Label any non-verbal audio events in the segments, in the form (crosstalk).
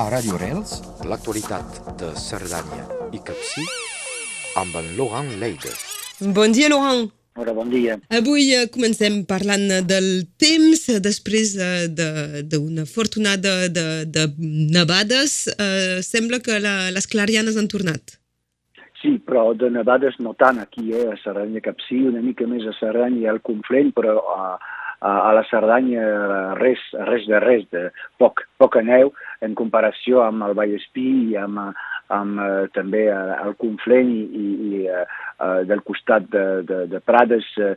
A Radio Rels, l'actualitat de Cerdanya i Capcí amb en Laurent Leide. Bon dia, Laurent. Hola, bon dia. Avui eh, comencem parlant del temps després eh, de- d'una fortunada de, de nevades. Eh, sembla que la, les clarianes han tornat. Sí, però de nevades no tant aquí, eh, a Cerdanya Capcí, una mica més a Cerdanya i al Conflent, però a, a, a la Cerdanya res, res de res, de poc, poca neu en comparació amb el Vallespí i amb, amb eh, també el Conflent i, i, i eh, del costat de, de, de Prades eh,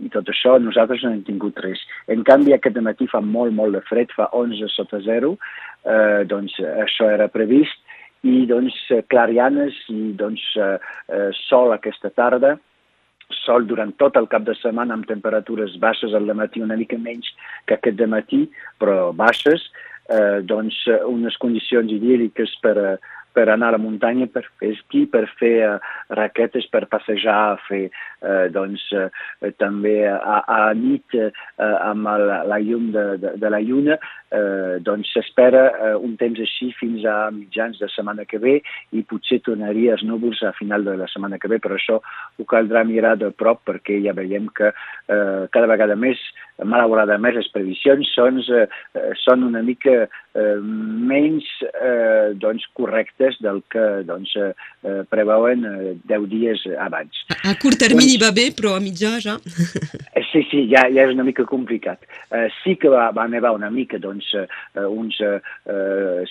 i tot això, nosaltres no hem tingut res. En canvi, aquest matí fa molt, molt de fred, fa 11 sota zero, eh, doncs això era previst, i doncs clarianes i doncs eh, eh, sol aquesta tarda, sol durant tot el cap de setmana amb temperatures baixes al matí una mica menys que aquest matí, però baixes, eh, doncs eh, unes condicions idíl·liques per, eh, per anar a la muntanya, per fer esquí, per fer eh, raquetes, per passejar, fer eh, doncs eh, també a, a nit eh, amb la, la llum de, de, de la lluna, eh, doncs s'espera eh, un temps així fins a mitjans de setmana que ve i potser tornaria als núvols a final de la setmana que ve, però això ho caldrà mirar de prop perquè ja veiem que eh, cada vegada més, malauradament, les previsions són, eh, són una mica eh, menys eh, doncs, correctes del que doncs, eh, preveuen eh, 10 dies abans. A curt termini va bé, però a mitjà ja. Eh, Sí, sí, ja, ja és una mica complicat. Eh, sí que va, va nevar una mica, doncs, eh, uns eh,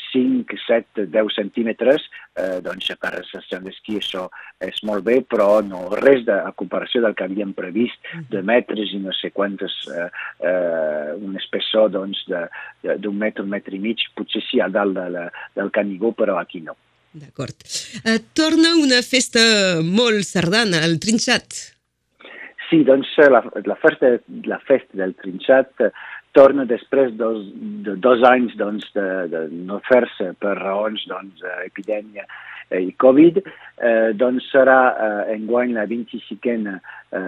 5, 7, 10 centímetres, eh, doncs per a sessió d'esquí això és molt bé, però no res de, a comparació del que havíem previst, de metres i no sé quantes, eh, eh, un espessor doncs, d'un metre, un metre i mig, potser sí a dalt de la, del Canigó, però aquí no. D'acord. Eh, torna una festa molt sardana, el trinxat. Sí, doncs eh, la, la, festa, la festa del trinxat eh, torna després dos, de dos anys doncs, de, de no fer-se per raons doncs, d'epidèmia i Covid, eh, doncs serà eh, enguany la 25a eh,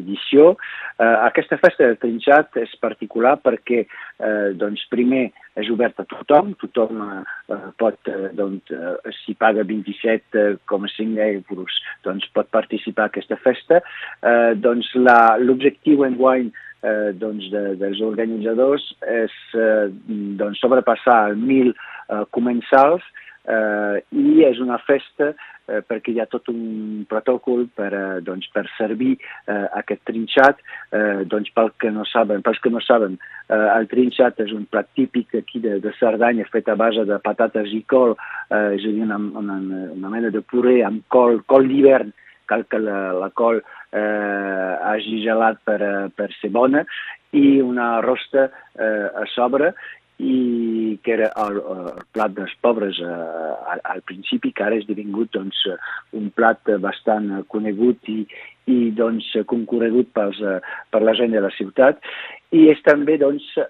edició. Eh, aquesta festa del trinxat és particular perquè eh, doncs, primer és obert a tothom, tothom eh, pot, eh, doncs, eh, si paga 27,5 euros, doncs pot participar a aquesta festa. Eh, doncs l'objectiu enguany eh, doncs de, dels organitzadors és eh, doncs sobrepassar el 1.000 eh, comensals eh, i és una festa eh, perquè hi ha tot un protocol per, eh, doncs, per servir eh, aquest trinxat. Eh, doncs pel que no saben, pels que no saben, eh, el trinxat és un plat típic aquí de, de Cerdanya fet a base de patates i col, eh, és a dir, una, una, una mena de puré amb col, col d'hivern, cal que la, la col eh, hagi gelat per, eh, per ser bona, i una rosta eh, a sobre, i que era el, el plat dels pobres eh, al, al principi, que ara és esdevingut doncs, un plat bastant conegut i, i doncs, concorregut pels, eh, per la gent de la ciutat. I és també doncs, eh,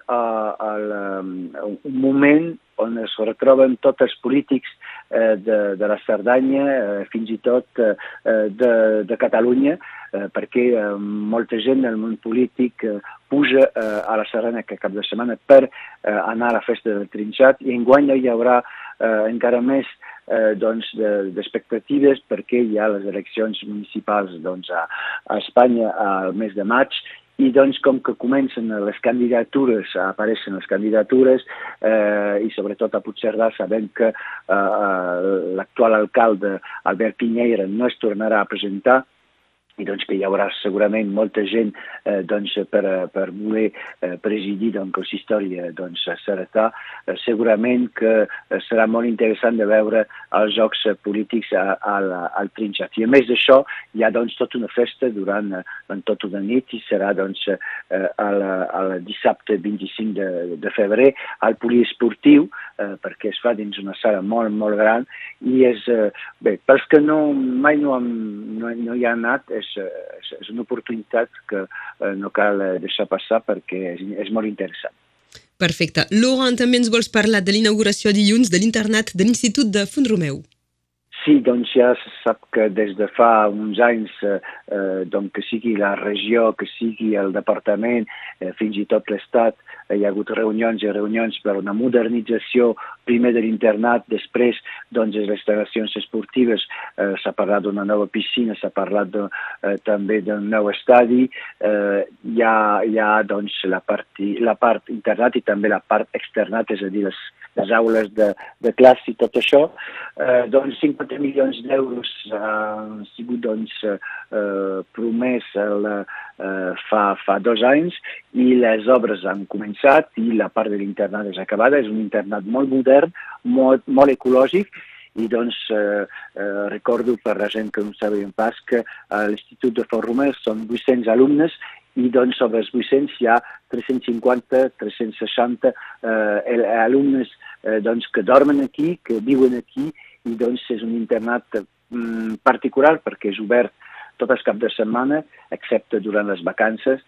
el, eh, un moment on es retroben tots els polítics de, de la Cerdanya, eh, fins i tot eh, eh, de, de Catalunya, eh, perquè eh, molta gent del món polític eh, puja eh, a la Cerdanya aquest cap de setmana per eh, anar a la festa del Trinxat i enguany hi haurà eh, encara més eh, doncs, de- d'expectatives perquè hi ha les eleccions municipals doncs, a, a Espanya al mes de maig i doncs com que comencen les candidatures, apareixen les candidatures eh, i sobretot a Puigcerdà sabem que eh, eh, l'actual alcalde Albert Piñeira no es tornarà a presentar i doncs que hi haurà segurament molta gent eh, doncs, per, per voler eh, presidir doncs, consistori eh, doncs, a. Eh, segurament que eh, serà molt interessant de veure els jocs eh, polítics a, a la, al Trinxat. I a més d'això, hi ha doncs, tota una festa durant, durant tota una nit i serà doncs, eh, el, el dissabte 25 de, de febrer al poliesportiu, eh, perquè es fa dins una sala molt, molt gran i és, eh, bé, pels que no, mai no, han, no, no hi ha anat, és, eh, és, és una oportunitat que eh, no cal eh, deixar passar perquè és, és molt interessant. Perfecte. Laurent, també ens vols parlar de l'inauguració dilluns de l'internat de l'Institut de Font Romeu. Sí, doncs ja se sap que des de fa uns anys, eh, eh, doncs que sigui la regió, que sigui el departament, eh, fins i tot l'Estat, hi ha hagut reunions i reunions per una modernització primer de l'internat, després doncs les instal·lacions esportives, eh, s'ha parlat d'una nova piscina, s'ha parlat de, eh, també d'un nou estadi, eh, hi, ha, hi ha doncs la part, la part internat i també la part externat, és a dir, les, les aules de, de classe i tot això, eh, doncs 50 milions d'euros han sigut doncs, eh, promès el, eh, fa, fa dos anys i les obres han començat i la part de l'internat és acabada. És un internat molt modern, molt, molt ecològic i doncs eh, eh, recordo per la gent que no sabien pas que a l'Institut de Fort Romeu són 800 alumnes i doncs sobre els 800 hi ha 350, 360 eh, alumnes eh, doncs, que dormen aquí, que viuen aquí i doncs és un internat mm, particular perquè és obert tot el cap de setmana, excepte durant les vacances,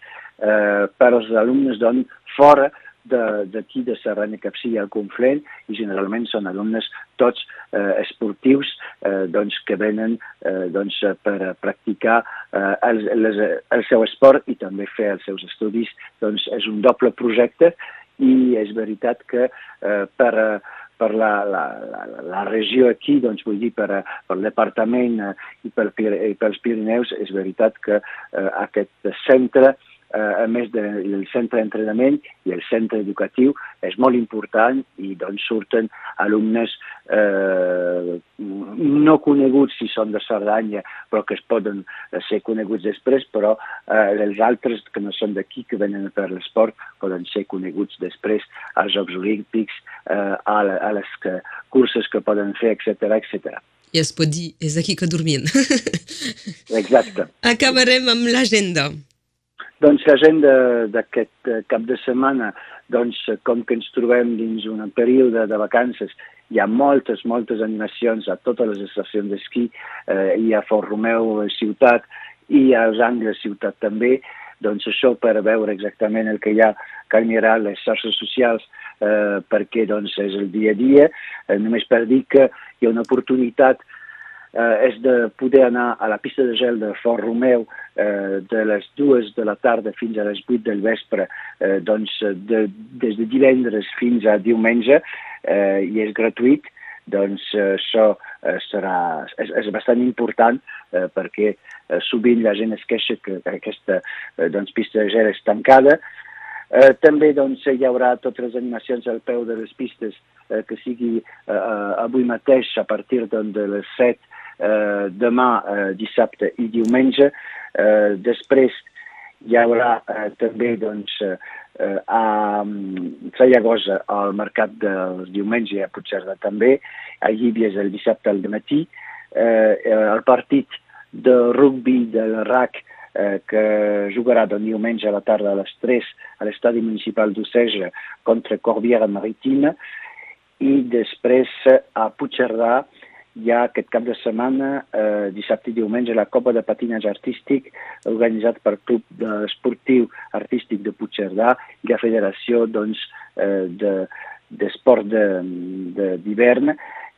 eh, per als alumnes doncs, fora d'aquí de, de Serranya Capcí al Conflent i generalment són alumnes tots eh, esportius eh, doncs, que venen eh, doncs, per practicar eh, el, les, el seu esport i també fer els seus estudis. Doncs és un doble projecte i és veritat que eh, per, per la, la, la, la regió aquí, doncs vull dir per, per el departament eh, i, per, i pels Pirineus, és veritat que eh, aquest centre eh, a més del centre d'entrenament i el centre educatiu, és molt important i doncs surten alumnes eh, no coneguts si són de Cerdanya, però que es poden ser coneguts després, però eh, els altres que no són d'aquí, que venen per l'esport, poden ser coneguts després als Jocs Olímpics, eh, a, a les que, curses que poden fer, etc etc. I es pot dir, és aquí que dormien. Exacte. (laughs) Acabarem amb l'agenda. Doncs l'agenda d'aquest eh, cap de setmana, doncs com que ens trobem dins un període de vacances, hi ha moltes, moltes animacions a totes les estacions d'esquí, eh, hi ha Fort Romeu ciutat i a Els Angles ciutat també, doncs això per veure exactament el que hi ha, cal mirar les xarxes socials eh, perquè doncs és el dia a dia, eh, només per dir que hi ha una oportunitat eh, és de poder anar a la pista de gel de Fort Romeu eh, de les dues de la tarda fins a les 8 del vespre, eh, doncs de, des de divendres fins a diumenge, eh, i és gratuït, doncs eh, això eh, serà, és, és bastant important eh, perquè eh, sovint la gent es queixa que aquesta eh, doncs, pista de gel és tancada, Eh, també doncs, hi haurà totes les animacions al peu de les pistes eh, que sigui eh, eh avui mateix a partir doncs, de les 7 eh, demà, eh, dissabte i diumenge. Eh, després hi haurà eh, també doncs, eh, a Sallagosa al mercat dels diumenge a Puigcerdà també, a Llíbies el dissabte al matí, eh, el partit de rugby del RAC eh, que jugarà del diumenge a la tarda a les 3 a l'estadi municipal d'Oceja contra Corbiera Marítima i després a Puigcerdà hi ha aquest cap de setmana, eh, dissabte i diumenge, la Copa de Patinatge Artístic organitzat pel Club Esportiu Artístic de Puigcerdà i la Federació doncs, eh, d'Esport de, d'hivern.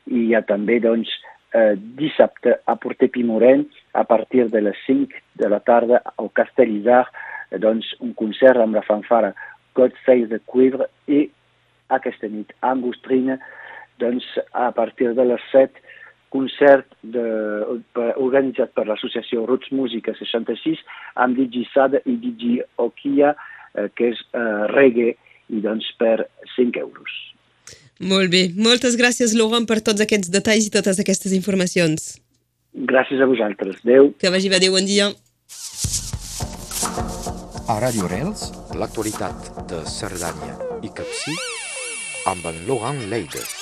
I hi ha també doncs, eh, dissabte a Porter Pimoren a partir de les 5 de la tarda al Castellisar eh, doncs, un concert amb la fanfara God Save the Cuivre i aquesta nit a Angostrina doncs, a partir de les 7 concert de, organitzat per l'associació Roots Música 66 amb Digi Sada i Digi Okia, eh, que és eh, reggae, i doncs per 5 euros. Molt bé. Moltes gràcies, Laurent, per tots aquests detalls i totes aquestes informacions. Gràcies a vosaltres. Adéu. Que vagi bé. Adéu, bon dia. A Radio Rels, l'actualitat de Cerdanya i Capcí amb en Laurent Leides.